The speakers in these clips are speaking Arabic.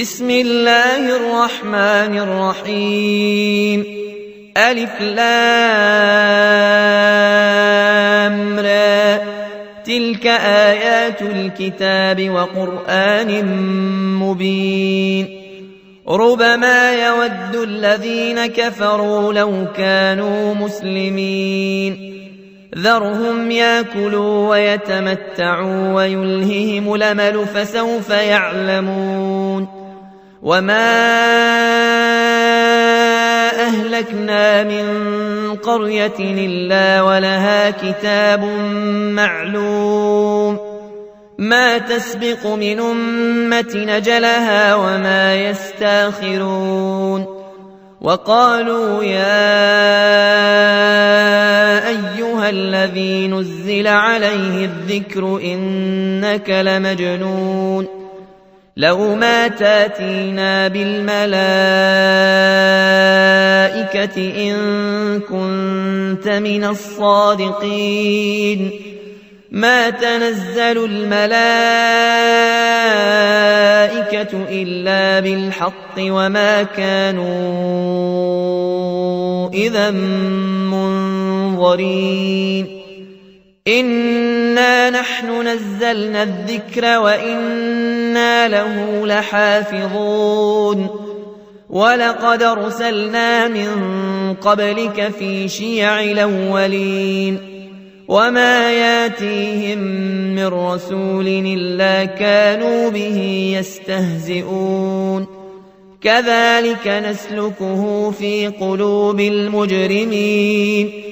بسم الله الرحمن الرحيم. ألف لام را. تلك آيات الكتاب وقرآن مبين. ربما يود الذين كفروا لو كانوا مسلمين. ذرهم ياكلوا ويتمتعوا ويلههم الأمل فسوف يعلمون. وما اهلكنا من قريه الا ولها كتاب معلوم ما تسبق من امه نجلها وما يستاخرون وقالوا يا ايها الذي نزل عليه الذكر انك لمجنون لو ما تاتينا بالملائكة إن كنت من الصادقين. ما تنزل الملائكة إلا بالحق وما كانوا إذا منظرين. إنا نحن نزلنا الذكر وإنا له لحافظون ولقد ارسلنا من قبلك في شيع الأولين وما ياتيهم من رسول الا كانوا به يستهزئون كذلك نسلكه في قلوب المجرمين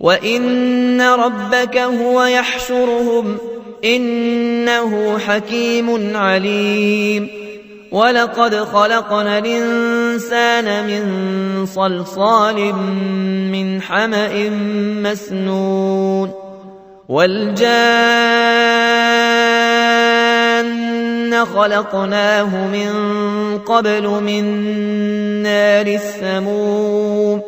وان ربك هو يحشرهم انه حكيم عليم ولقد خلقنا الانسان من صلصال من حما مسنون والجان خلقناه من قبل من نار السموم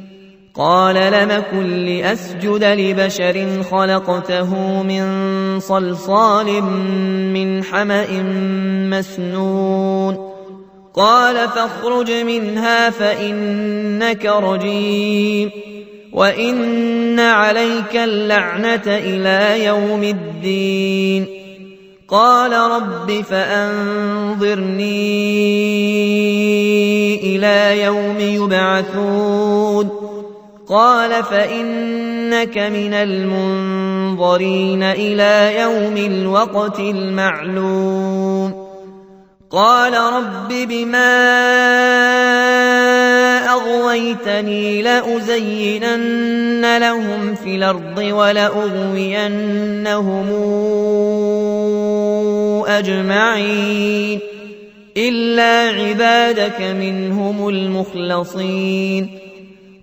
قال لم كن لأسجد لبشر خلقته من صلصال من حمأ مسنون. قال فاخرج منها فإنك رجيم. وإن عليك اللعنة إلى يوم الدين. قال رب فأنظرني إلى يوم يبعثون. قال فإنك من المنظرين إلى يوم الوقت المعلوم. قال رب بما أغويتني لأزينن لهم في الأرض ولأغوينهم أجمعين إلا عبادك منهم المخلصين.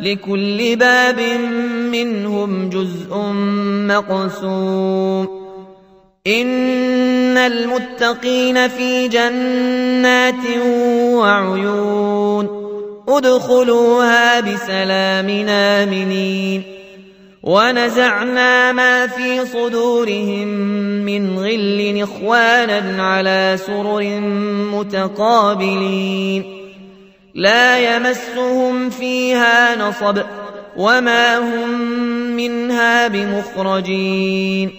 لكل باب منهم جزء مقسوم. إن المتقين في جنات وعيون. ادخلوها بسلام آمنين. ونزعنا ما في صدورهم من غل إخوانا على سرر متقابلين. لا يمسهم فيها نصب وما هم منها بمخرجين.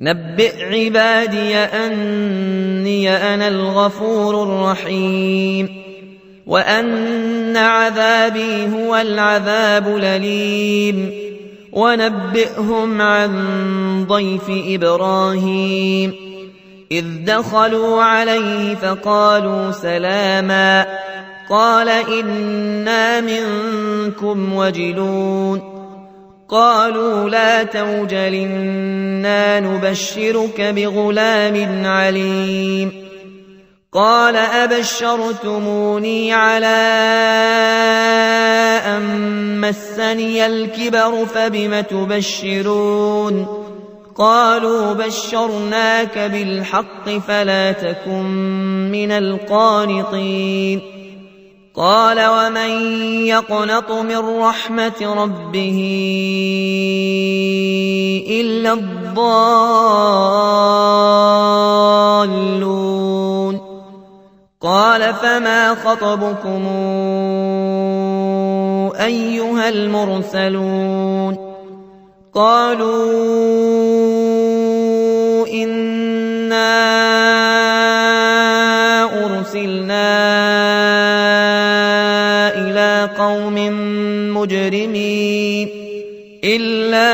نبئ عبادي أني أنا الغفور الرحيم. وأن عذابي هو العذاب الأليم. ونبئهم عن ضيف إبراهيم. إذ دخلوا عليه فقالوا سلاماً. قال إنا منكم وجلون. قالوا لا توجل إنا نبشرك بغلام عليم. قال أبشرتموني على أن مسني الكبر فبم تبشرون؟ قالوا بشرناك بالحق فلا تكن من القانطين. قال ومن يقنط من رحمة ربه إلا الضالون قال فما خطبكم أيها المرسلون قالوا إنا مجرمين إلا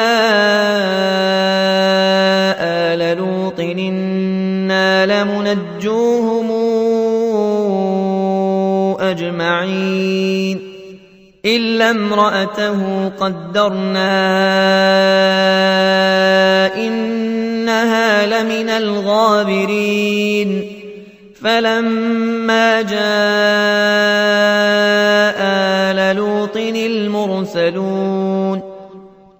آل لوط إنا لمنجوهم أجمعين إلا امرأته قدرنا إنها لمن الغابرين فلما جاء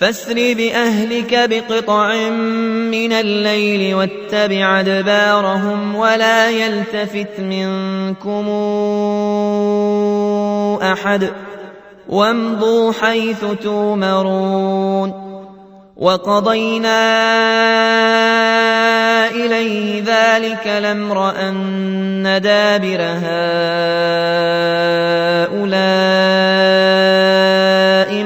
فاسر بأهلك بقطع من الليل واتبع أدبارهم ولا يلتفت منكم أحد وامضوا حيث تومرون وقضينا إليه ذلك الأمر أن دابر هؤلاء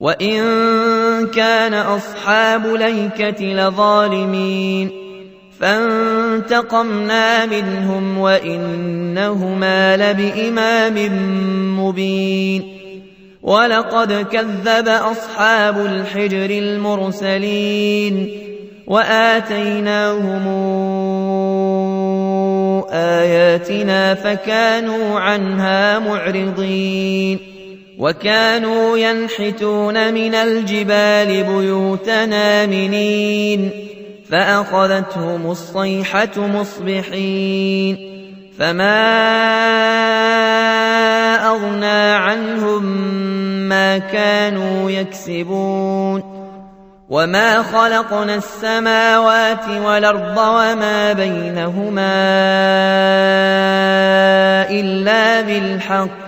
وإن كان أصحاب ليكة لظالمين فانتقمنا منهم وإنهما لبإمام مبين ولقد كذب أصحاب الحجر المرسلين وآتيناهم آياتنا فكانوا عنها معرضين وكانوا ينحتون من الجبال بيوتنا منين فأخذتهم الصيحة مصبحين فما أغنى عنهم ما كانوا يكسبون وما خلقنا السماوات والأرض وما بينهما إلا بالحق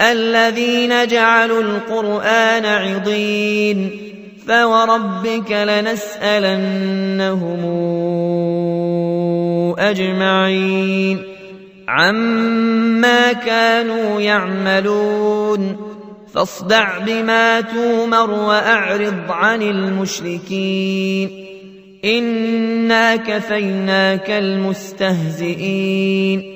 الذين جعلوا القرآن عضين فوربك لنسألنهم أجمعين. عما كانوا يعملون فاصدع بما تومر وأعرض عن المشركين. إنا كفيناك المستهزئين.